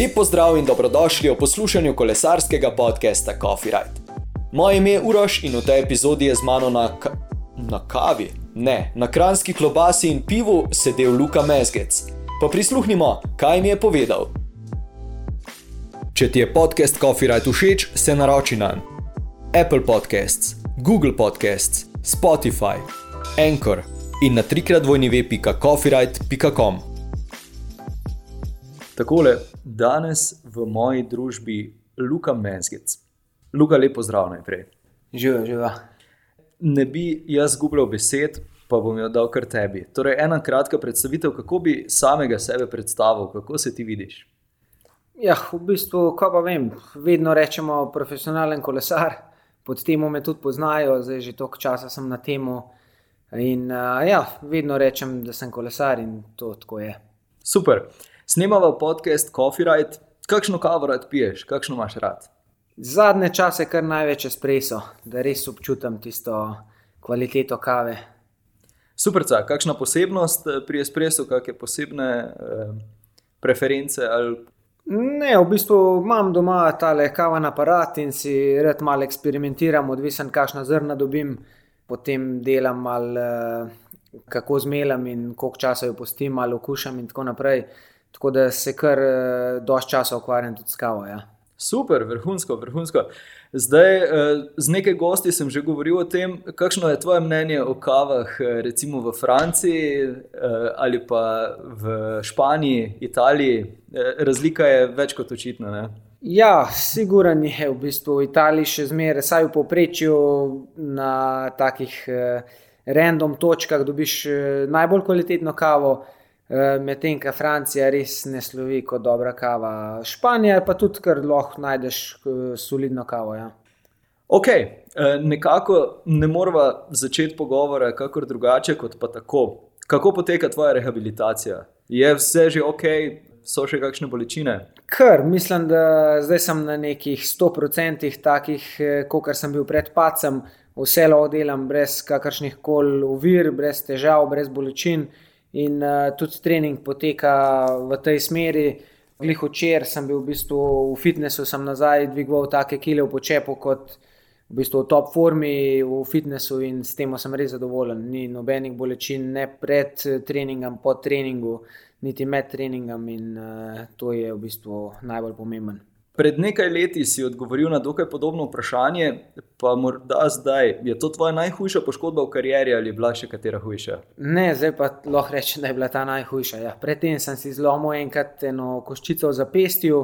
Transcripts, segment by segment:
Lep pozdrav in dobrodošli v poslušanju kolesarskega podcasta Coffee Ride. Moje ime je Uroš in v tej epizodi je z mano na, na kavi, ne, na kranski klobasi in pivu sedel Luka Mezgec. Pa prisluhnimo, kaj mi je povedal. Če ti je podcast Coffee Ride všeč, se naroči na Apple Podcasts, Google Podcasts, Spotify, Anchor in na trikrat dvojni.coffeeride.com. Takole, danes v moji družbi Luka Mezgec. Luka, lepo zdrav najprej. Živijo, živijo. Ne bi jaz zgubljal besed, pa bom jo dal kar tebi. Torej, ena kratka predstavitev, kako bi samega sebe predstavil, kako se ti vidiš. Ja, v bistvu, ko pa vem, vedno rečemo profesionalen kolesar, pod tem me tudi poznajo, zdaj že toliko časa sem na tem. In uh, ja, vedno rečem, da sem kolesar in to tako je. Super. Snemava podcast Coffee Ride. Kakšno kavo rad piješ, kakšno imaš rad? Zadnje čase kar največ espreso, da res občutim tisto kvaliteto kave. Super, ca, kakšna posebnost eh, pri espresu, kakšne posebne eh, preference? Ali... Ne, v bistvu imam doma tale kaven aparat in si red malo eksperimentiram, odvisen, kakšna zrna dobim, potem delam malo, eh, kako zmelam in koliko časa jo postim, malo okušam in tako naprej. Tako da se kar eh, dosti časa ukvarjam tudi s kavo. Ja. Super, vrhunsko, vrhunsko. Zdaj, eh, z nekaj gosti sem že govoril o tem, kakšno je tvoje mnenje o kavah, eh, recimo v Franciji ali pa v Španiji, Italiji. Razlika je več kot očitna. Ne? Ja, siguran je v bistvu v Italiji še zmeraj, saj v povprečju na takih random točkah dobiš najbolj kvalitetno kavo. Eh, medtem ko Francija res ne slovi kot dobra kava. Španija pa tudi, ker lahko najdeš eh, solidno kavo. Ja. Ok, eh, nekako ne moramo začeti pogovora, kako drugače kot pa tako. Kako poteka tvoja rehabilitacija? Je vse že ok, so še kakšne bolečine? Ker mislim, da zdaj sem na nekih 100% takih, kot sem bil pred pacem, vse lo delam brez kakršnih koli uvir, brez težav, brez bolečin. In uh, tudi trening poteka v tej smeri. Glih včeraj sem bil v bistvu v fitnessu, sem nazaj dvigoval take kile v počepu kot v bistvu v top formi v fitnessu in s tem sem res zadovoljen. Ni nobenih bolečin, ne pred treningom, po treningu, niti med treningom in uh, to je v bistvu najbolj pomemben. Pred nekaj leti si odgovoril na dokaj podobno vprašanje, pa morda zdaj. Je to tvoja najhujša poškodba v karieri ali je bila še katera hujša? Ne, zdaj pa lahko rečem, da je bila ta najhujša. Ja. Predtem sem si zlomil enkrat eno koščico v zapestju,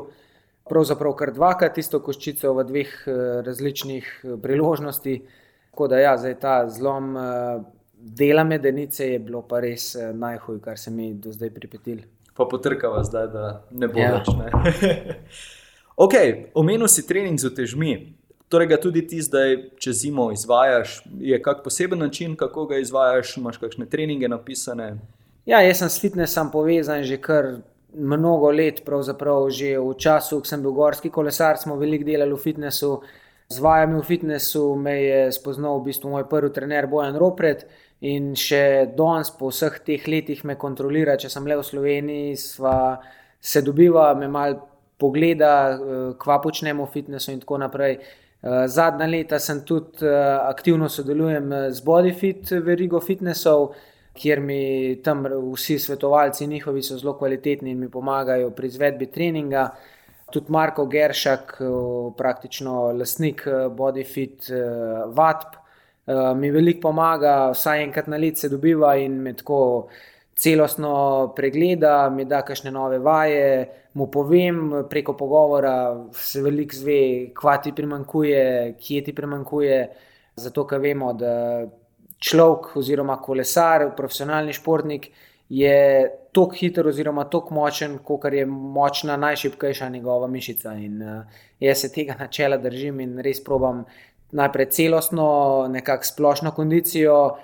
pravzaprav kar dvakrat isto koščico v dveh eh, različnih eh, priložnostih. Tako da ja, zdaj ta zlom eh, dela medenice je bilo pa res najhujše, kar se mi do zdaj pripetil. Pa potrkava zdaj, da ne bo ja. več. Ok, omenil si trening z otežmi. Torej, ga tudi ti zdaj čez zimo izvajaš. Je kak poseben način, kako ga izvajaš, imaš kakšne treninge napisane? Ja, jaz sem s fitnessom povezan že kar mnogo let, pravzaprav že v času, ko sem bil gorski kolesar, smo veliko delali v fitnessu. Z vajami v fitnessu me je spoznal v bistvu moj prvi trener Bojan Ropret in še danes, po vseh teh letih, me kontrolira, če sem le v Sloveniji, sva se dobiva, me malo pogleda, eh, kva počnemo v fitnessu in tako naprej. Eh, zadnja leta sem tudi eh, aktivno sodelujem z Bodyfit, verigo fitnessov, kjer mi tam vsi svetovalci njihovi so zelo kvalitetni in mi pomagajo pri izvedbi treninga. Tudi Marko Geršak, praktično lastnik Bodyfit VATP, mi veliko pomaga, vsaj enkrat na let se dobiva in me tako celostno pregleda, mi da kakšne nove vaje, mu povem preko pogovora, se veliko zve, kva ti primankuje, kje ti primankuje. Zato, ker vemo, da človek oziroma kolesar, profesionalni športnik je tako hiter oziroma tako močen, kot je močna najšipkejša njegova mišica. In uh, jaz se tega načela držim in res probam najprej celostno, nekako splošno kondicijo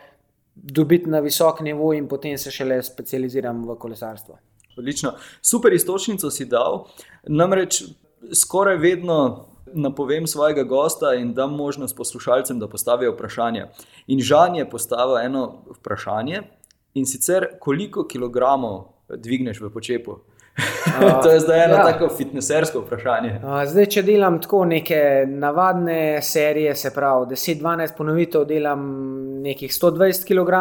dobiti na visok nivo, in potem se šele specializiram v kolesarstvo. Odlično. Super istočnico si dal. Namreč skoraj vedno napovem svojega gosta in dam možnost poslušalcem, da postavijo vprašanje. In Žan je postavil eno vprašanje in sicer, koliko kilogramov dvigneš v počepu. to je zdaj eno ja. tako fitnessersko vprašanje. Zdaj, če delam tako neke navadne serije, se pravi 10-12 ponovitev, delam nekih 120 kg,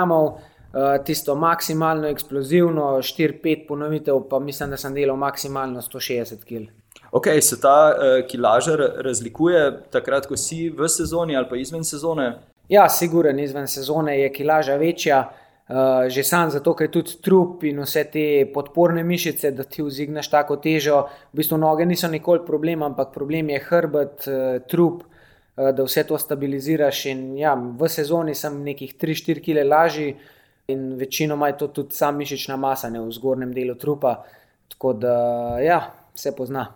tisto maksimalno eksplozivno, 4-5 ponovitev, pa mislim, da sem delal maksimalno 160 kg. Ok, se ta uh, kilaža razlikuje takrat, ko si v sezoni ali pa izven sezone? Ja, siguren, izven sezone je kilaža večja. Uh, že sam zato, ker tudi trup in vse te podporne mišice, da ti vzigneš tako težo. V bistvu noge niso nikoli problem, ampak problem je hrbet, uh, trup, uh, da vse to stabiliziraš. In, ja, v sezoni sem nekih 3-4 kg lažji in večinoma je to tudi sam mišična masa, ne v zgornjem delu trupa. Tako da, ja, vse pozna.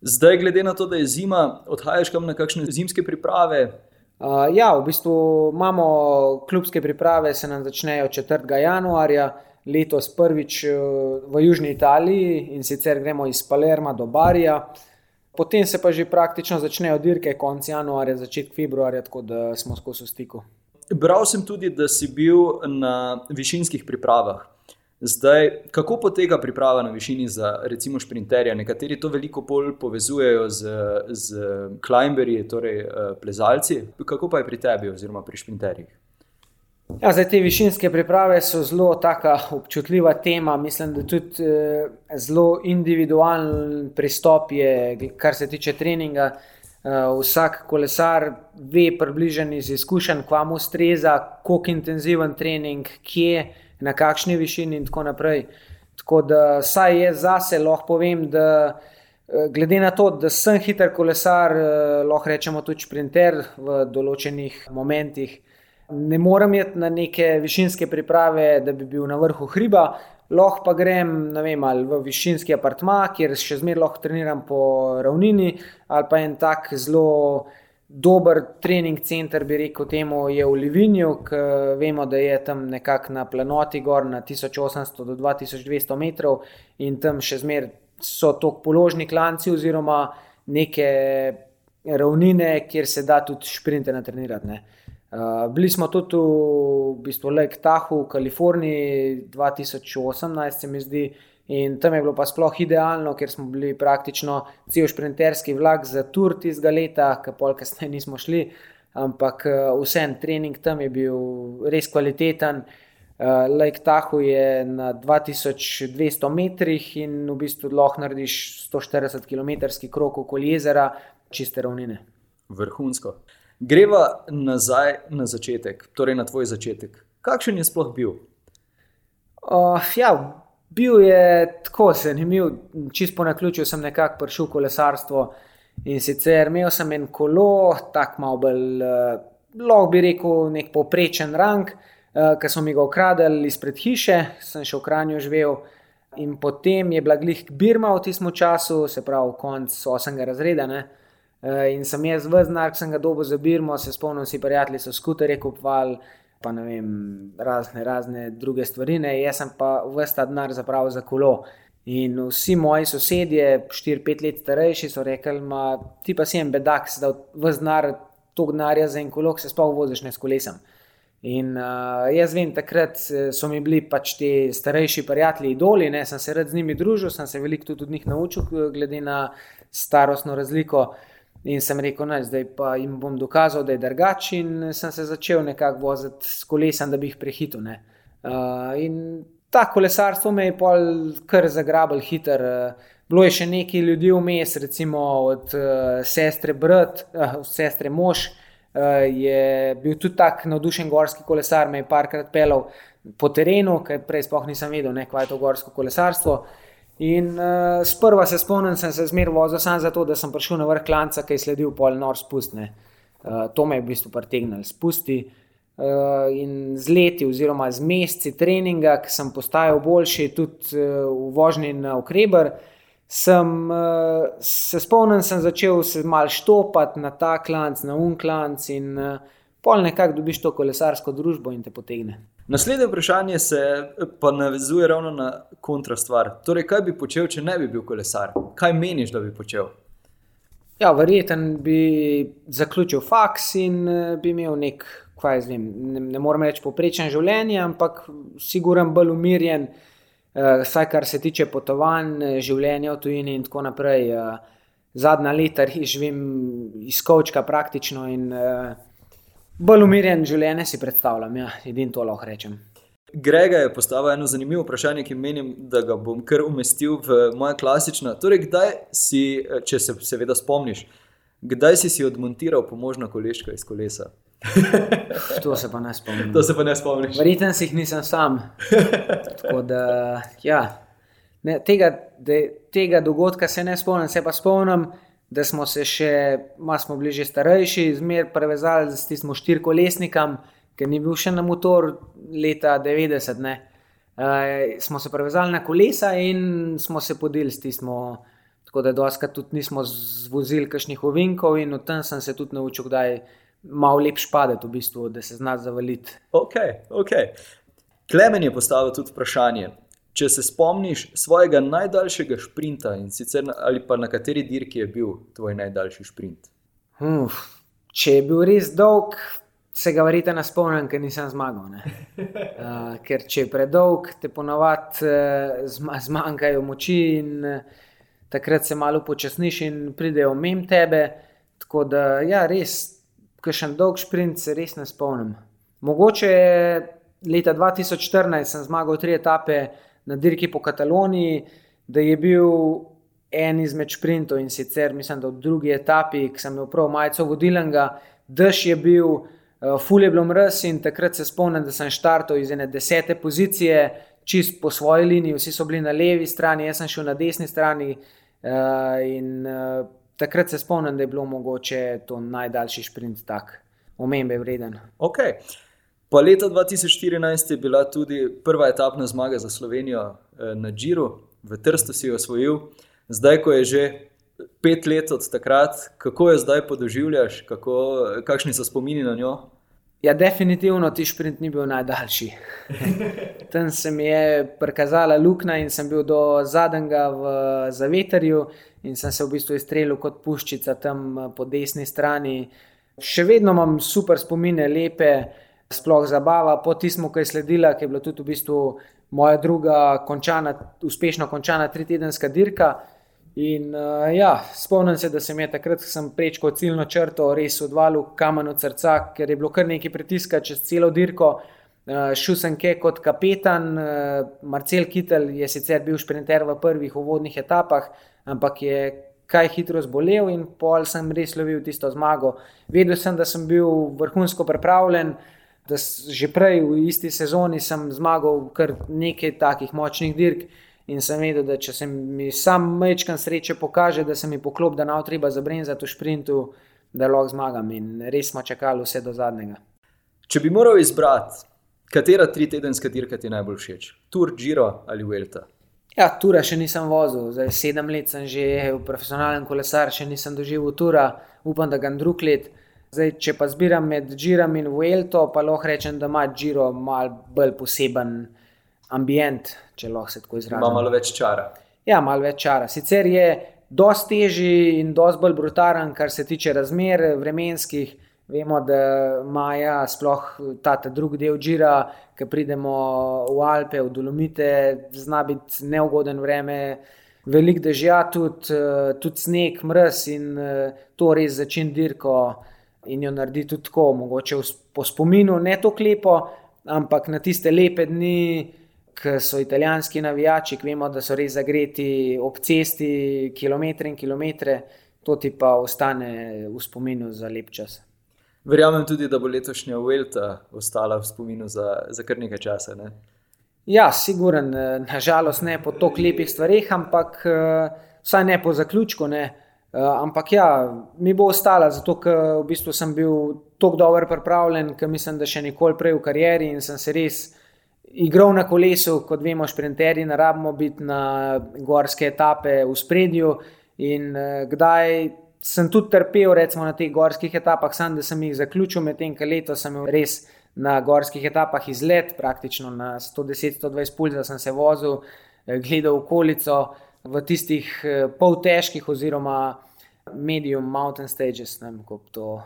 Zdaj, glede na to, da je zima, odhajaš kam na kakšne zimske priprave, Uh, ja, v bistvu imamo klubske priprave, se nam začnejo 4. januarja, letos prvič v Južni Italiji in sicer gremo iz Palerma do Barija. Potem se pa že praktično začnejo dirke, konec januarja, začetek februarja, tako da smo skozi v stiku. Bral sem tudi, da si bil na višinskih pripravah. Zdaj, kako poteka priprava na višini za recimo šprinterja? Nekateri to veliko bolj povezujejo z, z climberji, torej uh, plezalci. Kako pa je pri tebi oziroma pri šprinterjih? Ja, zdaj, te višinske priprave so zelo občutljiva tema. Mislim, da tudi eh, zelo individualen pristop je, kar se tiče treninga. Eh, vsak kolesar ve, približen iz izkušenj, kam ustreza, koliko intenziven trening, kje je na kakšni višini, in tako naprej. Tako da, saj jaz zase lahko povem, da eh, glede na to, da sem hiter kolesar, eh, lahko rečemo tudi sprinter v določenih momentih. Ne morem iti na neke višinske priprave, da bi bil na vrhu hriba, lahko pa grem vem, v višinski apartma, kjer še zmeraj lahko treniram po ravnini, ali pa en tak zelo dober trening center, bi rekel, temu je v Livinju, ki vemo, da je tam nekako na planoti gor na 1800 do 2200 metrov in tam še zmeraj so to položni klanci oziroma neke ravnine, kjer se da tudi šprinte natrenirati. Ne. Uh, bili smo tudi v bistvu Lake Tahoe v Kaliforniji 2018, se mi zdi, In tam je bilo pa sploh idealno, ker smo bili praktično cel šprinterski vlak za tur tistega leta, ki pol kasneje nismo šli. Ampak eh, vsem trening tam je bil res kvaliteten. Uh, Lake Tahoe je na 2200 metrih in v bistvu lahko narediš 140 km krok okoli jezera, čiste ravnine. Vrhunsko. Greva nazaj na začetek, torej na tvoj začetek. Kakšen je sploh bil? Uh, ja, Bil je tako zanimiv, čisto na ključu sem nekako prišel v kolesarstvo. In sicer imel sem en kolo, tako malo bolj, uh, lahko bi rekel, nek poprečen rang, uh, ki so mi ga ukradili izpred hiše, sem še v Kranju živel. In potem je bila glih Birma v tistem času, se pravi, konc 8. razreda. Ne? In sem jaz vznar, ki sem ga dobil za Birmo, se spomnim, si prijatelji so skuterje kupovali, pa ne vem, razne, razne druge stvari. Ne. Jaz sem pa vse ta denar zapravil za kolo. In vsi moji sosedje, 4-5 let starejši, so rekli: Ti pa si en bedak, da vse denar, to denarja za en kolo, se sploh voziš ne s kolesom. In uh, jaz vem, takrat eh, so mi bili pač ti starejši prijatelji idoli, ne, sem se rad z njimi družil, sem se veliko tudi od njih naučil, glede na starostno razliko. In sem rekel, da zdaj pa jim bom dokazal, da je drugačen, in sem se začel nekako voziti s kolesom, da bi jih prehitil. Uh, in ta kolesarstvo me je pol kar zagrabil hiter. Uh, bilo je še nekaj ljudi vmes, recimo od uh, sestre Brat, uh, sestre Mož, uh, je bil tudi tak navdušen gorski kolesar, me je parkrat pelal po terenu, ker prej sploh nisem vedel, kaj je to gorsko kolesarstvo. In uh, sprva se spomnim, sem se zmeraj vozil samo zato, da sem prišel na vrh klanca, ki je sledil pol nor spustne. Uh, to me je v bistvu pritegnilo spusti. Uh, in z leti, oziroma z meseci treninga, ki sem postajal boljši, tudi uh, v vožnji na ukreber, sem uh, se spomnil, da sem začel se mal štopati na ta klanc, na un klanc in uh, pol nekako dobiš to kolesarsko družbo in te potegne. Naslednje vprašanje se pa navezuje ravno na kontra stvar. Torej, kaj bi počel, če ne bi bil kolesar? Kaj meniš, da bi počel? Ja, verjeten bi zaključil faks in eh, bi imel nek, kaj jaz vem, ne, ne morem reči poprečen življenje, ampak siguren bolj umirjen. vsaj kar se tiče potovanj, življenja v tujini in tako naprej. Zadnja leta živim iz kočka praktično in bolj umirjen življenje si predstavljam, ja, edin to lahko rečem. Grega je postavil eno zanimivo vprašanje, ki menim, da ga bom kar umestil v moja klasična. Torej, kdaj si, če se seveda spomniš, kdaj si si odmontiral pomožno koleščko iz kolesa? to se pa ne spomnim. To se pa ne spomniš. Verjetno si jih nisem sam. Da, ja. ne, tega, de, tega dogodka se ne spomnim, se pa spomnim, da smo se še, malo smo bili že starejši, zmer prevezali s tistim štirikolesnikom ker ni bil še na motor leta 90. Ne. Uh, smo se prevezali na kolesa in smo se podili s tistim. Tako da doskrat tudi nismo zvozili kakšnih ovinkov in od tam sem se tudi naučil, da je malo lepš padeti, v bistvu, da se zna zavaliti. Ok, ok. Klemen je postavil tudi vprašanje. Če se spomniš svojega najdaljšega sprinta in sicer ali pa na kateri dirki je bil tvoj najdaljši sprint? Uf, če je bil res dolg, se ga verjete ne spomnim, ker nisem zmagal. Uh, ker če je predolg, te ponovadi uh, zmanjkajo moči in uh, takrat se malo počasniš in pridejo mem tebe. Tako da, ja, res, ki še en dolg sprint, se res ne spomnim. Mogoče leta 2014 sem zmagal tri etape na dirki po Kataloniji, da je bil en izmed sprintov in sicer mislim, da v drugi etapi, ki sem imel prav majico vodilnega, dež je bil. Eh, ful je bilo mrz in takrat se spomnim, da sem štartal iz ene desete pozicije, čist po svoji liniji, vsi so bili na levi strani, jaz sem šel na desni strani. Uh, in uh, takrat se spomnim, da je bilo mogoče to najdaljši sprint, tako omembe vreden. Ok. Pa leta 2014 je bila tudi prva etapna zmaga za Slovenijo na Džiru, v Trstu si jo osvojil, zdaj, ko je že pet let od takrat, kako jo zdaj podoživljaš, kako, kakšni so spomini na njo? Ja, definitivno ti sprint ni bil najdaljši. Tam se mi je prikazala luknja in sem bil do zadnjega v zaveterju in sem se v bistvu izstrelil kot puščica tam po desni strani. Še vedno imam super spomine, lepe, sploh zabava po tistem, kar je sledila, ki je bila tudi v bistvu moja druga končana, uspešno končana tritedenska dirka. In uh, ja, spomnim se, da sem je takrat, ko sem prečkal ciljno črto, res odvalil kamen od srca, ker je bilo kar nekaj pritiska čez celo dirko. Uh, šel sem kaj kot kapetan, uh, Marcel Kittel je sicer bil šprinter v prvih uvodnih etapah, ampak je kaj hitro zbolel in pol sem res lovil tisto zmago. Vedel sem, da sem bil vrhunsko pripravljen, da že prej v isti sezoni sem zmagal kar nekaj takih močnih dirk. In sem vedel, da če se mi sam mečkan sreče pokaže, da se mi poklop, da nav treba zabrenzati v sprintu, da lahko zmagam. In res smo čakali vse do zadnjega. Če bi moral izbrati, katera tri tedenska dirka ti najbolj všeč? Tour, Giro ali Vuelta? Ja, Tura še nisem vozil, zdaj sedem let sem že v profesionalen kolesar, še nisem doživel Tura, upam, da ga drug let. Zdaj, če pa zbiram med Girom in Vuelto, pa lahko rečem, da ima Giro mal bolj poseben ambient, če lahko se tako izrazim. Ima malo več čara. Ja, malo več čara. Sicer je dosti težji in dosti bolj brutalen, kar se tiče razmer vremenskih. Vemo, da maja, sploh ta, ta drugi del Džira, ki pridemo v Alpe, v Dolomite, zna biti neugoden vreme, velik dežja, tudi, tudi sneg, mrz in to res začne dirko in jo naredi tudi tako, mogoče po spominu, ne to klepo, ampak na tiste lepe dni ki so italijanski navijači, ki vemo, da so res zagreti ob cesti, kilometre in kilometre, to ti pa ostane v spominu za lep čas. Verjamem tudi, da bo letošnja Vuelta ostala v spominu za, za kar nekaj časa. Ne? Ja, siguren, nažalost ne po toliko lepih stvareh, ampak vsaj ne po zaključku. Ne. Ampak ja, mi bo ostala, zato ker v bistvu sem bil tako dobro pripravljen, ker mislim, da še nikoli prej v karieri in sem se res igral na kolesu, kot vemo, šprinterji, ne rabimo biti na gorske etape v spredju. In uh, kdaj sem tudi trpel, recimo na teh gorskih etapah, sam da sem jih zaključil, medtem ko leto sem imel res na gorskih etapah izlet, praktično na 110-120 pulza sem se vozil, eh, gledal okolico v tistih eh, pol težkih oziroma Medium Mountain Stages, ne vem, kako to uh,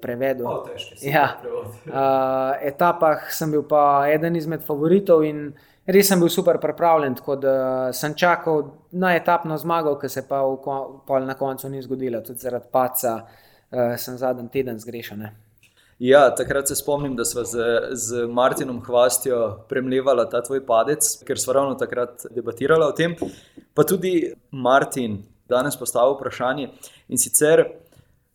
prevedel. Malo težko se Ja. Uh, etapah sem bil pa eden izmed favoritov in res sem bil super pripravljen, tako da sem čakal na etapno zmago, ki se pa v pol na koncu ni zgodila, tudi zaradi paca uh, sem zadnji teden zgrešen. Ja, takrat se spomnim, da smo z, z Martinom Hvastjo premljevali ta tvoj padec, ker smo ravno takrat debatirali o tem. Pa tudi Martin danes postavil vprašanje in sicer,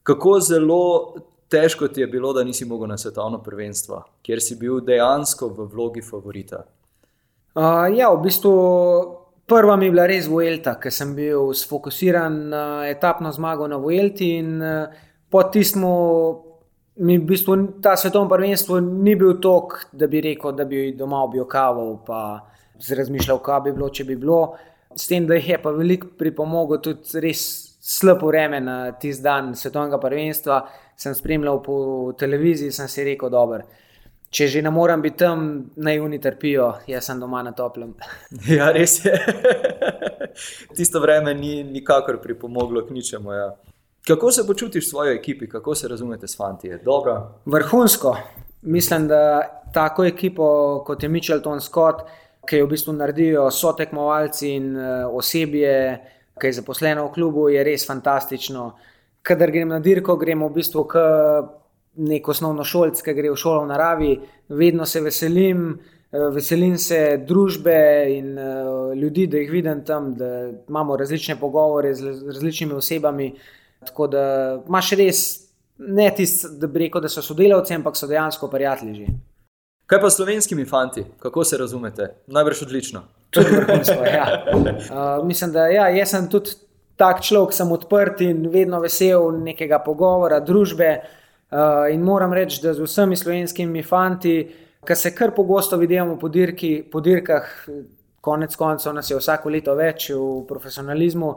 kako zelo težko ti je bilo, da nisi mogel na svetovno prvenstvo, kjer si bil dejansko v vlogi favorita. Uh, ja, v bistvu prva mi je bila res Vuelta, ker sem bil sfokusiran na etapno zmago na Vuelti in uh, po tistem mi v bistvu ta svetovno prvenstvo ni bil tok, da bi rekel, da bi doma objel kavo, pa si razmišljal, kaj bi bilo, če bi bilo. S tem, da jih je pa veliko pripomoglo tudi res slabo vreme na tisti dan svetovnega prvenstva, sem spremljal po televiziji, sem si rekel, dobro. Če že ne morem biti tam, naj oni trpijo, jaz sem doma na toplem. Ja, res je. Tisto vreme ni nikakor pripomoglo k ničemu. Ja. Kako se počutiš v svoji ekipi, kako se razumete s fanti? Dobro. Vrhunsko. Mislim, da tako ekipo kot je Mitchelton Scott, ki jo v bistvu naredijo so tekmovalci in uh, osebje, ki je zaposleno v klubu, je res fantastično. Kadar grem na dirko, gremo v bistvu k nek osnovno šolc, ki gre v šolo v naravi, vedno se veselim, eh, veselim se družbe in uh, ljudi, da jih vidim tam, da imamo različne pogovore z različnimi osebami. Tako da imaš res ne tisto, da bi rekel, da so sodelavci, ampak so dejansko prijatelji. že. Kaj pa s slovenskimi fanti, kako se razumete? Najbrž odlično. Tudi vrhunsko. Ja. Uh, mislim, da ja, jaz sem tudi tak človek, sem odprt in vedno vesel nekega pogovora, družbe. Uh, in moram reči, da z vsemi slovenskimi fanti, ki se kar pogosto vidimo po, dirki, po dirkah, konec koncev nas je vsako leto več v profesionalizmu.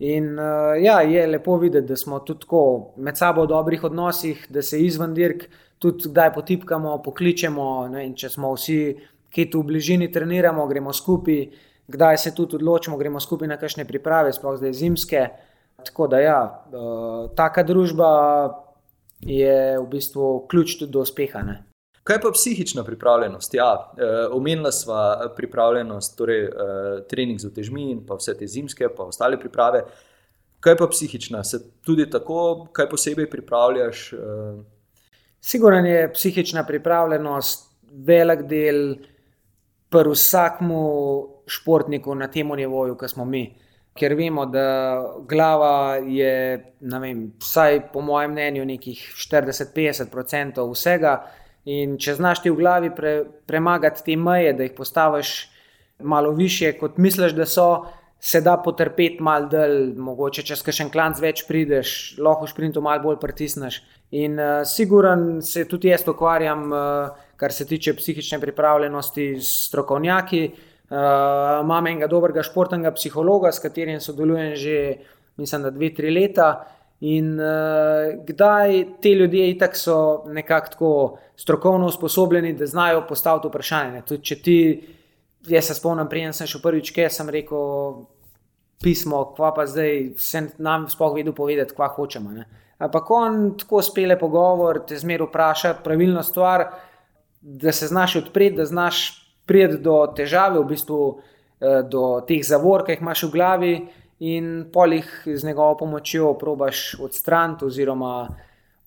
In uh, ja, je lepo videti, da smo tudi tako med sabo v dobrih odnosih, da se izven dirk tudi kdaj potipkamo, pokličemo. Ne, če smo vsi, ki tu v bližini treniramo, gremo skupaj, kdaj se tudi odločimo, gremo skupaj na kakšne priprave, sploh zdaj zimske. Tako da ja, uh, taka družba je v bistvu ključ tudi do uspeha. Ne. Kaj pa psihična pripravljenost? Ja, eh, omenila sva pripravljenost, torej eh, trening z utežmi in pa vse te zimske, pa ostale priprave. Kaj pa psihična? Se tudi tako, kaj posebej pripravljaš? Eh, Sigurno je psihična pripravljenost velik del pri vsakmu športniku na tem nivoju, kot smo mi. Ker vemo, da glava je, vem, vsaj po mojem mnenju, nekih 40-50% vsega. In če znaš ti v glavi pre, premagati te meje, da jih postaviš malo više, kot misliš, da so, se da potrpeti malo dol, mogoče čez kakšen klanc več prideš, lahko v šprintu malo bolj pritisneš. In uh, siguren se tudi jaz ukvarjam, uh, kar se tiče psihične pripravljenosti s strokovnjaki. Uh, imam enega dobrega športnega psihologa, s katerim sodelujem že, mislim, da dve, tri leta. In uh, kdaj ti ljudje itak so nekako tako strokovno usposobljeni, da znajo postaviti vprašanje. Tudi če ti, jaz se spomnim, prijem sem šel prvič, kaj sem rekel, pismo, kva pa zdaj, sem nam spoh vedel povedati, kva hočemo. Ne. Ampak on tako spele pogovor, te zmer vpraša pravilno stvar, da se znaš odpreti, da znaš priti do težave, v bistvu eh, do teh zavor, ki jih imaš v glavi in polih z njegovo pomočjo probaš odstraniti, oziroma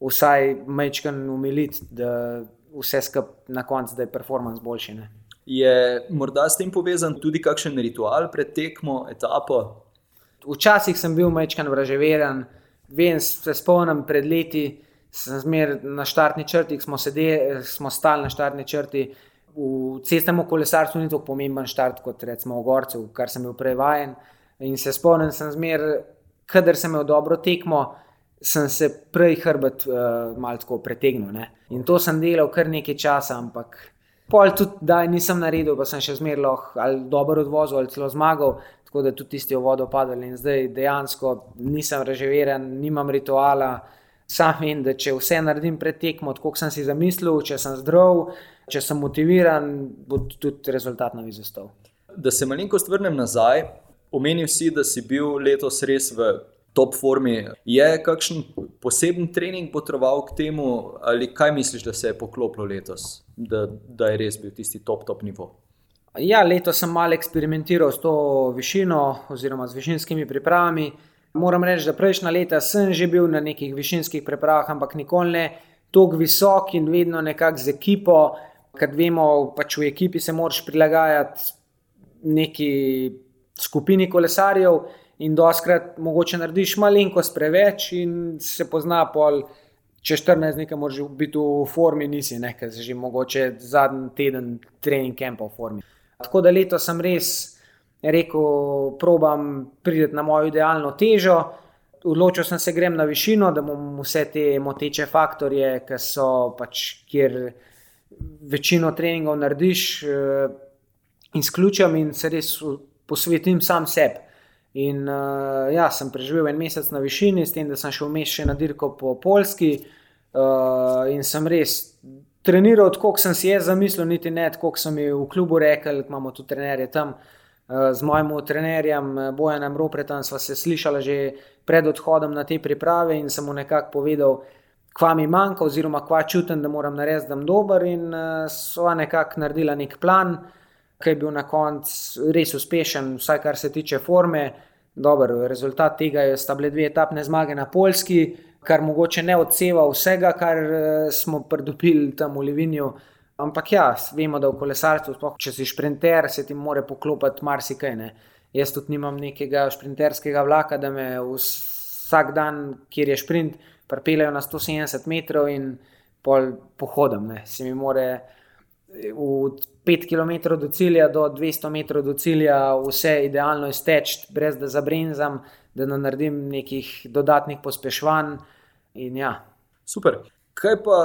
vsaj mečken umiliti, da vse skupaj na koncu, da je performance boljši. Ne. je morda s tem povezan tudi kakšen ritual pred tekmo, etapo? Včasih sem bil mečken vraževeren, vem, se spomnim pred leti, sem zmer na štartni črti, smo, sedeli, smo stali na štartni črti. V cestnem kolesarstvu ni tako pomemben štart kot recimo v Gorcu, kar sem bil prevajen. In se spomnim, sem zmer, kadar sem imel dobro tekmo, sem se prej hrbet uh, malo tako pretegnil. Ne? In to sem delal kar nekaj časa, ampak pol tudi, da nisem naredil, pa sem še zmer lahko ali dobro odvozil ali celo zmagal, tako da tudi tisti v vodo padali. In zdaj dejansko nisem reživeren, nimam rituala. Sam vem, da če vse naredim pred tekmo, kot sem si zamislil, če sem zdrav, če sem motiviran, bo tudi rezultat na vizostov. Da se malenkost vrnem nazaj, omenil si, da si bil letos res v top formi. Je kakšen poseben trening potreboval k temu, ali kaj misliš, da se je poklopilo letos, da, da je res bil tisti top, top nivo? Ja, letos sem malo eksperimentiral s to višino oziroma z višinskimi pripravami. Moram reči, da prejšnja leta sem že bil na nekih višinskih pripravah, ampak nikoli ne tako visok in vedno nekako z ekipo, ker vemo, pač v ekipi se moraš prilagajati neki skupini kolesarjev in doskrat mogoče narediš malenkost preveč in se pozna pol. Če 14 dni, moraš biti v formi, nisi nekaj, že mogoče zadnji teden trening kampa v formi. Tako da letos sem res rekel, probam priti na mojo idealno težo. Odločil sem se, grem na višino, da bom vse te moteče faktorje, ki so pač, kjer večino treningov narediš, eh, izključim in se res posvetim sam sebi. In uh, ja, sem preživel en mesec na višini, s tem, da sem šel vmes še na dirko po Polski. Uh, in sem res treniral, kot sem si jaz zamislil, niti ne, kot so mi v klubu rekli, imamo tu trenerje tam. Eh, z mojim trenerjem eh, Bojanem Ropretom sva se slišala že pred odhodom na te priprave in sem mu nekako povedal, kva mi manjka, oziroma kva čutim, da moram narediti, da bom dober. In eh, sva nekako naredila nek plan, ki je bil na koncu res uspešen, vsaj kar se tiče forme. Dober, rezultat tega je, sta bile dve etapne zmage na Poljski, kar mogoče ne odseva vsega, kar eh, smo pridobili tam v Livinju. Ampak ja, vemo, da v kolesarstvu, spoh, če si šprinter, se ti more poklopiti marsikaj. Ne. Jaz tudi nimam nekega šprinterskega vlaka, da me vsak dan, kjer je šprint, pripeljejo na 170 metrov in pol pohodam. Ne. Se mi more od 5 km do cilja do 200 metrov do cilja vse idealno izteči, brez da zabrenzam, da ne naredim nekih dodatnih pospeševanj. Ja. Super. Kaj pa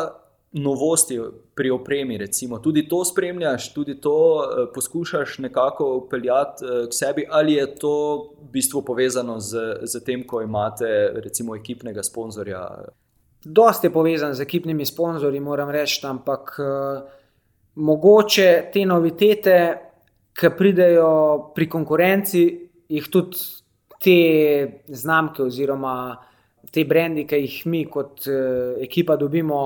novosti pri opremi, recimo, tudi to spremljaš, tudi to uh, poskušaš nekako upeljati uh, k sebi, ali je to v bistvu povezano z, z tem, ko imate recimo ekipnega sponzorja? Dosti je povezan z ekipnimi sponzorji, moram reči, ampak uh, mogoče te novitete, ki pridejo pri konkurenci, jih tudi te znamke oziroma te brendi, ki jih mi kot uh, ekipa dobimo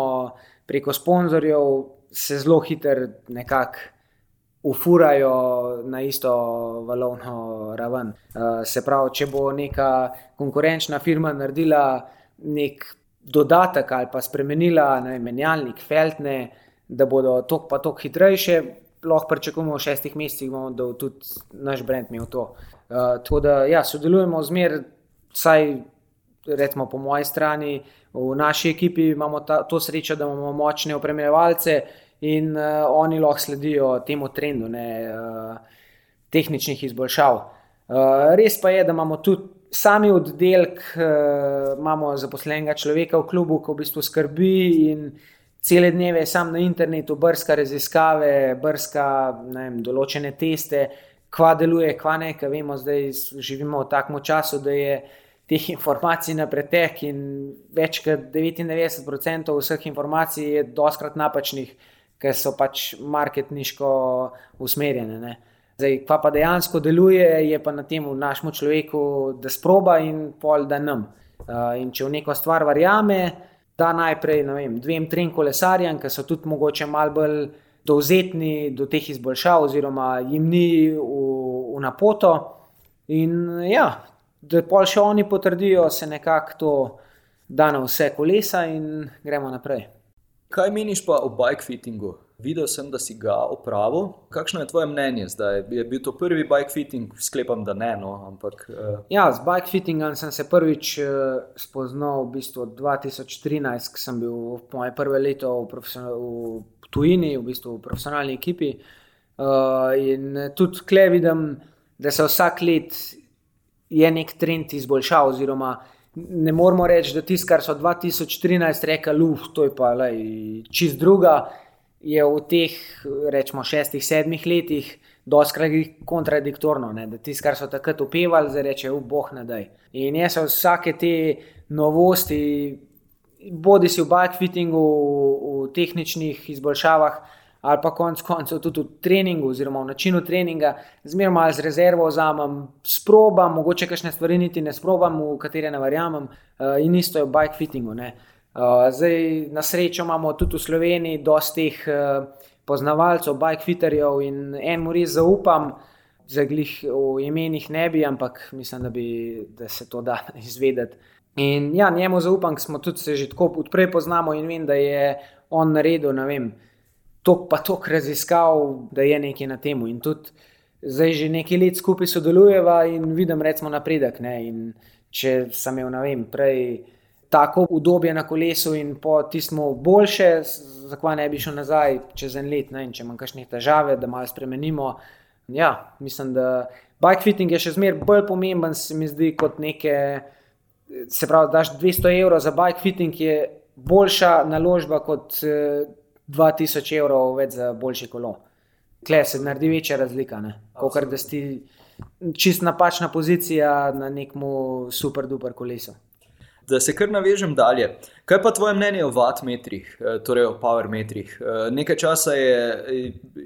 preko sponzorjev, se zelo hitro nekako ufurajo na isto valovno raven. Uh, se pravi, če bo neka konkurenčna firma naredila nek dodatek ali pa spremenila ne, menjalnik, feltne, da bodo tok pa tok hitrejše. Lahko pričakujemo v šestih mesecih, da bo tudi naš brend imel to. Uh, tako da, ja, sodelujemo zmeraj, vsaj recimo po moji strani, v naši ekipi imamo ta, to srečo, da imamo močne opremljevalce in uh, oni lahko sledijo temu trendu ne, uh, tehničnih izboljšav. Uh, res pa je, da imamo tudi sami oddelek, uh, imamo zaposlenega človeka v klubu, ki v bistvu skrbi in cele dneve sam na internetu brska raziskave, brska vem, določene teste. Kva deluje, kva ne, ker vemo, da živimo v takem času, da je uh, teh informacij na pretek, in več kot 99% vseh informacij je doskrat napačnih, ker so pač marketniško usmerjene. Ne. Zdaj, pa pa dejansko deluje, je pa na tem našemu človeku, da sproba in pol da nam. Uh, in če v neko stvar verjame, da najprej vem, dvem, trem kolesarjem, ki so tudi mogoče malo bolj dovzetni do teh izboljšav, oziroma jim ni v, v napoto. In ja, da pa še oni potrdijo, se nekako to da na vse kolesa in gremo naprej. Kaj meniš pa o bike fittingu? Videl sem, da si ga opravil. Kakšno je tvoje mnenje zdaj? Je bil to prvi bike fitting? Sklepam, da ne. No, ampak, uh... Ja, z bike fittingom sem se prvič uh, spoznal v bistvu 2013, ko sem bil moje prve leto v, v tujini, v bistvu v profesionalni ekipi. Uh, in tudi tukaj vidim, da se vsak let je nek trend izboljšav. Oziroma, ne moramo reči, da tisto, kar so 2013 rekli, uf, to je pa lej, čist druga, je v teh, rečemo, šestih, sedmih letih. Doskrat kontradiktorno, ne? da tisto, kar so takrat upevali, zdaj reče: Uf, boh ne da. In jaz vsake te novosti, bodi si v bikefittingu, v, v tehničnih izboljšavah, ali pa konec koncev tudi v treningu, oziroma v načinu treninga, zmeraj malo z rezervo vzamem, sprobam, mogoče kakšne stvari niti ne sprobam, v katere ne verjamem, uh, in isto je v bike fittingu. Uh, zdaj, na srečo imamo tudi v Sloveniji dosti teh uh, poznavalcev, bike fitterjev in en mu res zaupam. Zaglih v imenih ne bi, ampak mislim, da, bi, da se to da izvedeti. In ja, njemu zaupam, ker smo tudi se že tako odprej poznamo in vem, da je on naredil, ne vem, tok pa tok raziskav, da je nekaj na tem. In tudi zdaj že nekaj let skupaj sodelujeva in vidim, recimo, napredek. Ne? In če sem imel, ne vem, prej tako udobje na kolesu in po tistem boljše, zakaj ne bi šel nazaj čez en let, ne? in če imam kakšne težave, da malo spremenimo. Ja, mislim, da bike fitting je še zmeraj bolj pomemben, se mi zdi, kot neke se pravi, daš 200 evrov za bike fitting, je boljša naložba kot 2000 eh, evrov več za boljše kolo. Klej se naredi večja razlika, kot da si čist napačna pozicija na nekem super duper kolesu. Da se kar navežem dalje. Kaj pa tvoje mnenje o vatmetrih, eh, torej o powermetrih? Eh, nekaj časa je,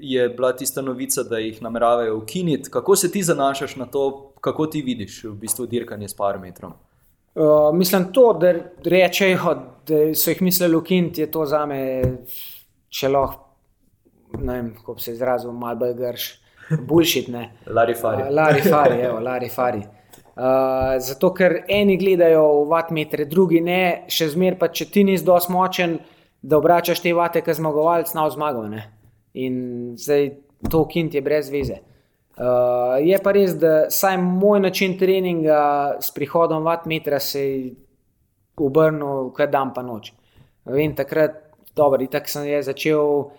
je bila tista novica, da jih nameravajo ukiniti. Kako se ti zanašaš na to, kako ti vidiš v bistvu dirkanje s powermetrom? Uh, mislim, to, da rečejo, da so jih mislili ukiniti, je to za me, če lahko, ne vem, kako se izrazim, malo bolj grš, bullshit. Larifari. Uh, larifari, evo, larifari. Uh, zato, ker eni gledajo v vatmetre, drugi ne, še zmeraj pa, če ti nisi dovolj močen, da obračaš te vate, ki zmagovalec na zmago. In zdaj to ukiniti je brez veze. Uh, je pa res, da saj moj način treninga s prihodom vatmetra se je obrnil, kaj dan pa noč. Vem, takrat, dobro, tako sem začel.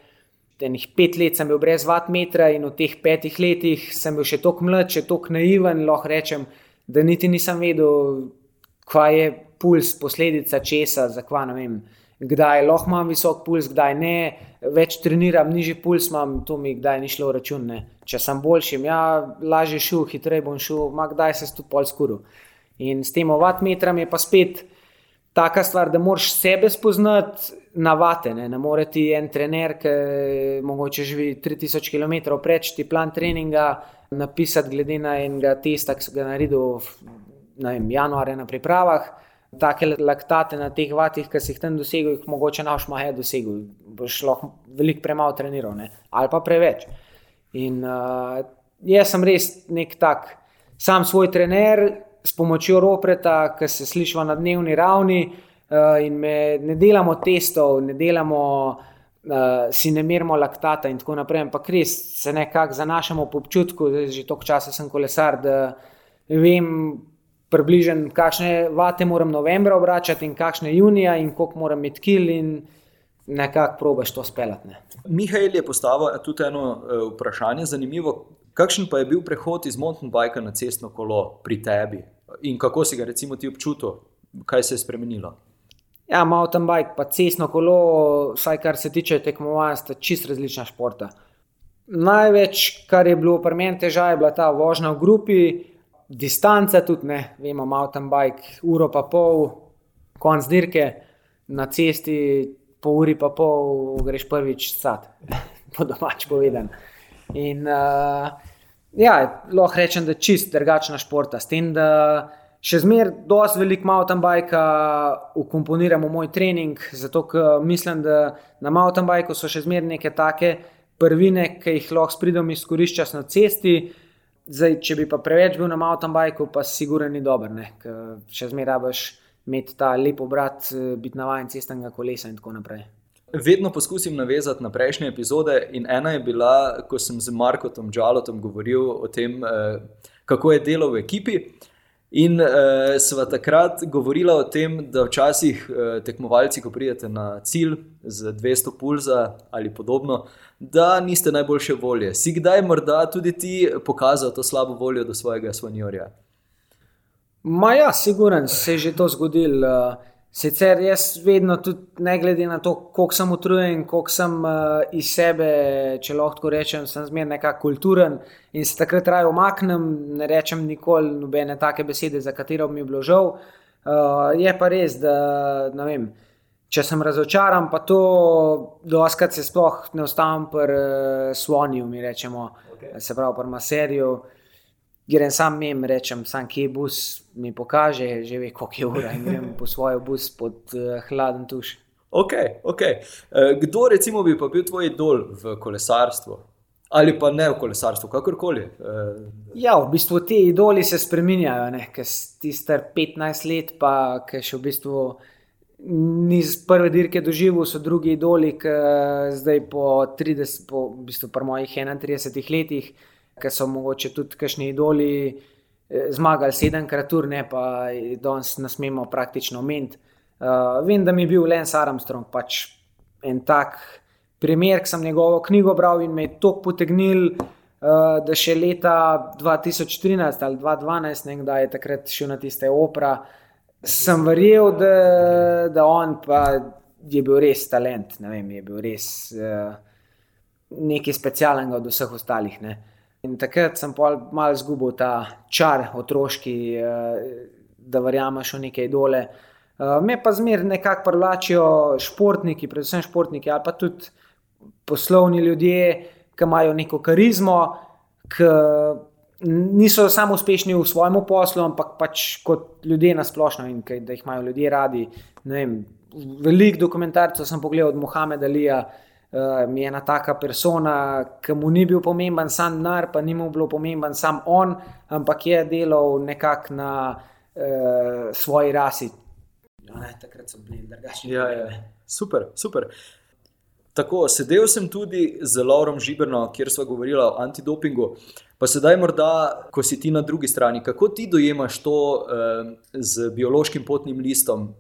Enih pet let sem bil brez vatmetra in v teh petih letih sem bil še tako mlad, še tako naiven, lahko rečem, da niti nisem vedel, kaj je puls, posledica česa, zakva ne vem. Kdaj lahko imam visok puls, kdaj ne, več treniram, nižji puls imam, to mi kdaj ni šlo v račun. Ne če sem boljši, ja, lažje šel, hitreje bom šel, kdaj se tu pol skuru. In s tem vatmetrom je pa spet taka stvar, da moraš sebe spoznati na vate. Ne, ne more ti en trener, ki mogoče živi 3000 km preč, ti plan treninga napisati glede na enega testa, ki so ga naredili v januarju na pripravah. Take laktate na teh vatih, ki si jih tam dosegel, jih mogoče naš mahe dosegel. Boš lahko veliko premalo treniral, ne? ali pa preveč. In uh, jaz sem res nek tak, sam svoj trener s pomočjo ropreta, ki se sliši na dnevni ravni. Uh, in me ne delamo testov, ne delamo, si ne merimo laktata in tako naprej, ampak res se nekako zanašamo po občutku, da že toliko časa sem kolesar, da vem približno, kakšne vate moram novembra obračati in kakšne junija in koliko moram imeti kil in nekako probaš to speljati. Mihajl je postavil tudi eno uh, vprašanje, zanimivo. Kakšen pa je bil prehod iz mountain bike na cestno kolo pri tebi in kako si ga recimo ti občutil, kaj se je spremenilo? Ja, mountain bike, pa cestno kolo, vsaj kar se tiče tekmovanja, sta čist različna športa. Največ, kar je bilo pri meni težava, je bila ta vožnja v grupi, distanca tudi ne, vemo, mountain bike, uro pa pol, konc dirke na cesti, po uri pa pol greš prvič sad, po domač povedan. In uh, ja, lahko rečem, da je čist drugačna športa. S tem, da še zmeraj dosti velik mountain bike ukomponiram v moj trening, zato mislim, da na mountain bikeu so še zmeraj neke take prvine, ki jih lahko spridom izkoriščaš na cesti. Zdaj, če bi pa preveč bil na mountain bikeu, pa sigurno ni dober, ker še zmeraj rabiš imeti ta lep obrat, eh, biti navaden cestnega kolesa in tako naprej. Vedno poskusim navezati na prejšnje epizode, in ena je bila, ko sem z Markom Džalotom govoril o tem, eh, kako je delo v ekipi. In uh, sva takrat govorila o tem, da včasih uh, tekmovalci, ko pridete na cilj z 200 pulza ali podobno, da niste najboljše volje. Si kdaj morda tudi ti pokazal to slabo voljo do svojega svanjorja? Ma ja, siguren se je že to zgodil. Eh, sicer jaz vedno, tudi ne glede na to, koliko sem utrujen, koliko sem uh, iz sebe, če lahko rečem, sem zmeraj nekako kulturen in se takrat raje omaknem, ne rečem nikoli nobene take besede, za katero mi je bilo žal. Uh, je pa res, da ne vem. če sem razočaran, pa to, da oskrat se sploh ne ostavim pri uh, slonju, mi rečemo, okay. se pravi, pri maserju. Grem sam mem, rečem, sam kje je bus, mi pokaže, že ve, koliko je ura in grem po svoj bus pod uh, hladen tuš. Ok, ok. Uh, kdo recimo bi pa bil tvoj idol v kolesarstvu? Ali pa ne v kolesarstvu, kakorkoli. Uh, ja, v bistvu ti idoli se spremenjajo, ker si star 15 let, pa še v bistvu ni z prve dirke doživel, so drugi idoli, ki zdaj po 30, po v bistvu po mojih 31 letih, ki so mogoče tudi kašni idoli eh, zmagali sedemkrat ur, ne pa danes ne smemo praktično omeniti. Uh, vem, da mi je bil Lens Armstrong pač en tak primer, ki sem njegovo knjigo bral in me je to potegnil, uh, da še leta 2013 ali 2012, ne, da je takrat šel na tiste opera sem verjel, da, da on pa je bil res talent, ne vem, je bil res uh, nekaj specialnega od vseh ostalih. Ne. In takrat sem malo izgubil ta čar otroški, uh, da verjameš v neke idole. Uh, me pa zmeraj nekako privlačijo športniki, predvsem športniki ali pa tudi poslovni ljudje, ki imajo neko karizmo, ki niso samo uspešni v svojem poslu, ampak pač kot ljudje na splošno in kaj, da jih imajo ljudje radi. Veliko dokumentarcev sem pogledal od Mohameda Alija, uh, mi je ena taka persona, ki mu ni bil pomemben sam denar, pa ni mu bil pomemben sam on, ampak je delal nekako na uh, svoji rasi. No, ne, takrat so bili drugačni. Ja, ja. Super, super. Tako, sedel sem tudi z Laurom Žiberno, kjer smo govorili o antidopingu. Uh, Pa sedaj, morda, ko si ti na drugi strani, kako ti dojemaš to eh, z biološkim potnim listom?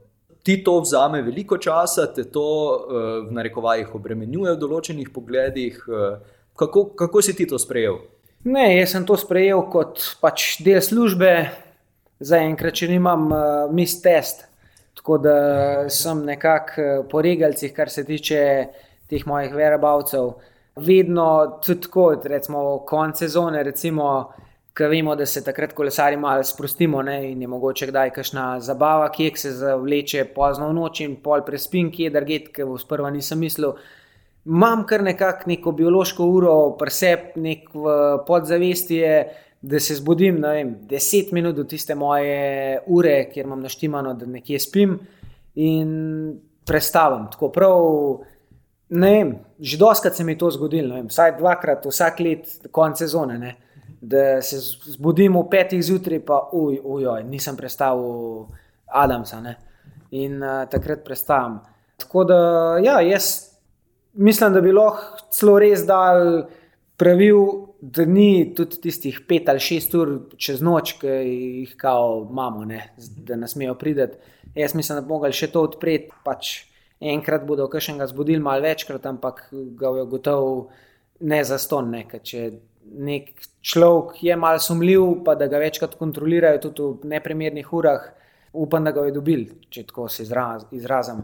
Ti to vzame veliko časa, te to eh, v narekovajih obremenjuje v določenih pogledih. Eh, kako, kako si ti to sprejel? Ne, jaz sem to sprejel kot pač del službe, zaenkrat, če nimam uh, mis test. Tako da sem nekako uh, po regalcih, kar se tiče teh mojih verabavcev vedno tudi tako, recimo, konec sezone, recimo, ki vemo, da se takrat kolesari malo sprostimo ne, in je mogoče kdaj kakšna zabava, ki se zavleče pozno v noč in pol prespim, ki je drget, ki v sprva nisem mislil. Imam kar nekako neko biološko uro, presep, nek v podzavesti je, da se zbudim, ne vem, deset minut do tiste moje ure, kjer imam naštimano, da nekje spim in prestavim. Tako prav. Ne vem, že doskrat se mi je to zgodilo, vem, vsaj dvakrat, vsak let, konec sezone. Ne, da se zbudim v petih zjutraj, pa uj, uj, uj, nisem predstavil Adamsa ne, in uh, takrat predstavim. Tako da, ja, jaz mislim, da bi lahko celo res dal pravil, da ni tudi tistih pet ali šest ur čez noč, ki jih kao imamo, ne, da ne smejo priti. Jaz mislim, da bi mogli še to odpreti. Pač, enkrat bodo kakšnega zbudili, malo večkrat, ampak ga je gotovo ne za ston. Ne, če nek človek je malo sumljiv, pa da ga večkrat kontrolirajo tudi v neprimernih urah, upam, da ga je dobil, če tako se izraz, izrazim.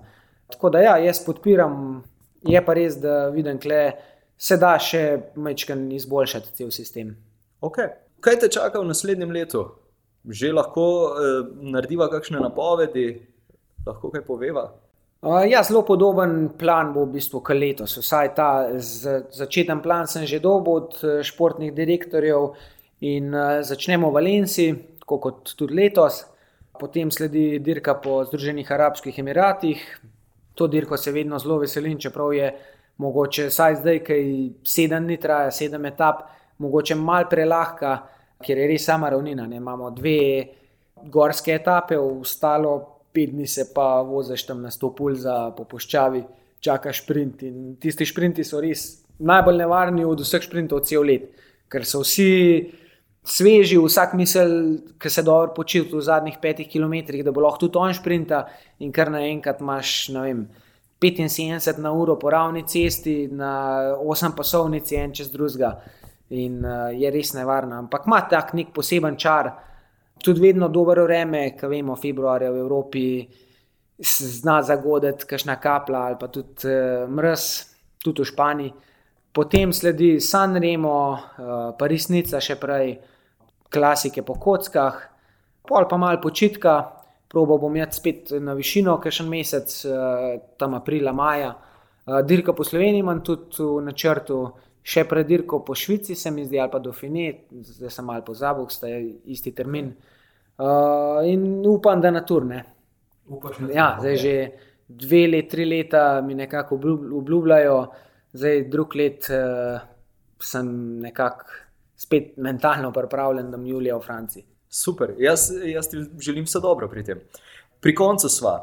Tako da ja, jaz podpiram, je pa res, da vidim, da se da še mečken izboljšati cel sistem. Okay. Kaj te čaka v naslednjem letu? Že lahko eh, narediva kakšne napovedi, lahko kaj poveva? Uh, ja, zelo podoben plan bo v bistvu kot letos. Vsaj ta začeten plan sem že dobil od eh, športnih direktorjev in uh, začnemo v Valenciji, tako kot tudi letos. Potem sledi dirka po Združenih arabskih emiratih. To dirko se vedno zelo veselim, čeprav je mogoče vsaj zdaj, ki sedem dni traja, sedem etap, mogoče mal prelahka, ker je res sama ravnina. Ne? Imamo dve gorske etape, ostalo pet dni se pa voziš tam na sto pulza po puščavi, čakaš sprint. In tisti sprinti so res najbolj nevarni od vseh sprintov cel let, ker so vsi sveži, vsak misel, ki se dobro počuti v zadnjih petih kilometrih, da bo lahko tudi on sprinta in kar naenkrat imaš, ne vem. 75 na uro po ravni cesti, na 8 pasovnici, en čez drugega, in uh, je res nevarno. Ampak ima tak nek poseben čar, uh, tudi vedno dobro vreme, ki vemo, februarja v Evropi zna zagoditi, kašna kapla ali pa tudi uh, mrz, tudi v Španiji. Potem sledi San Remo, uh, pa resnica še prej, klasike po kockah, pol pa malo počitka, probo bom jaz spet na višino, ker še en mesec, tam aprila, maja. Dirka po Sloveniji imam tudi v načrtu, še pred dirko po Švici, se mi zdi, ali pa do Fine, zdaj sem malo pozabil, sta isti termin. In upam, da na turne. Ja, zdaj že dve leti, tri leta mi nekako obljubljajo, zdaj drug let uh, sem nekako spet mentalno pripravljen, da mi julija v Franciji. Super, jaz, jaz ti želim vse dobro pri tem. Pri koncu sva.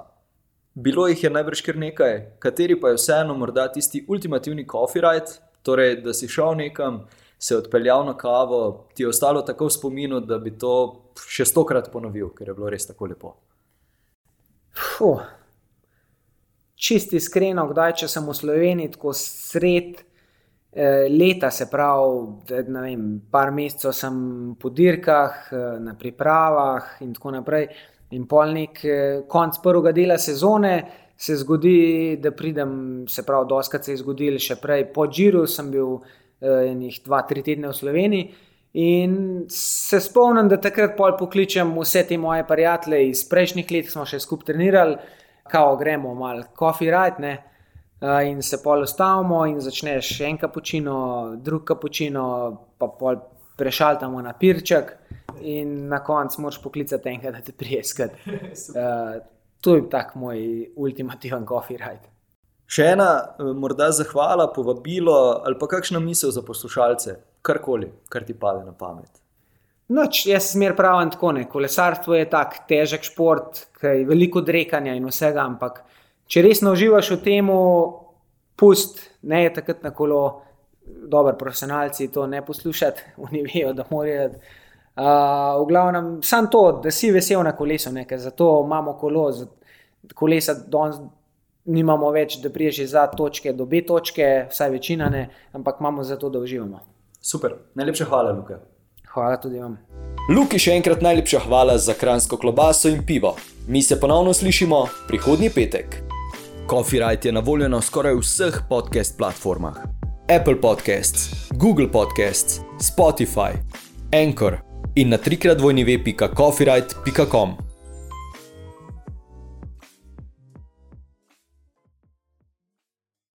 Bilo jih je najbrž kar nekaj, kateri pa je vseeno morda tisti ultimativni coffee ride, torej da si šel nekam, se odpeljal na kavo, ti je ostalo tako v spominu, da bi to še stokrat ponovil, ker je bilo res tako lepo. Fuh. Čisti iskreno, kdaj če sem v Sloveniji, tako sred eh, leta, se pravi, ne vem, par mesecev sem po dirkah, eh, na pripravah in tako naprej. In polnik, eh, konc prvega dela sezone se zgodi, da pridem, se pravi, doskrat se je zgodil še prej po Džiru, sem bil enih dva, tri tedne v Sloveniji. In se spomnim, da takrat pol pokličem vse te moje prijatelje iz prejšnjih let, smo še skupaj trenirali, kao gremo malo coffee ride, ne? in se pol ustavimo in začneš en kapučino, drug kapučino, pa pol prešaltamo na pirček in na koncu moraš poklicati enega, da te prijeskati. Uh, to je tak moj ultimativen ride. Še ena, eh, morda zahvala, povabilo ali pa kakšna misel za poslušalce, karkoli, kar ti pade na pamet. Noč, jaz smer pravim tako, ne. kolesarstvo je tak težek šport, ki je veliko drekanja in vsega, ampak če resno uživaš v tem, pust, ne je takrat na kolo, dobro, profesionalci to ne poslušati, oni vejo, da morajo. Uh, v glavnem, samo to, da si vesel na kolesu, nekaj, zato imamo kolo, kolesa danes nimamo več, da priješ iz A točke do B točke, vsaj večina ne, ampak imamo za to, da uživamo. Super, najlepša hvala, Luka. Hvala tudi vam. Luki, še enkrat najlepša hvala za kransko klobaso in pivo. Mi se ponovno slišimo prihodnji petek. Coffee Rite je na voljo na skoraj vseh podcast platformah: Apple Podcasts, Google Podcasts, Spotify, Anchor in na trikrat vojni web.coffeerite.com.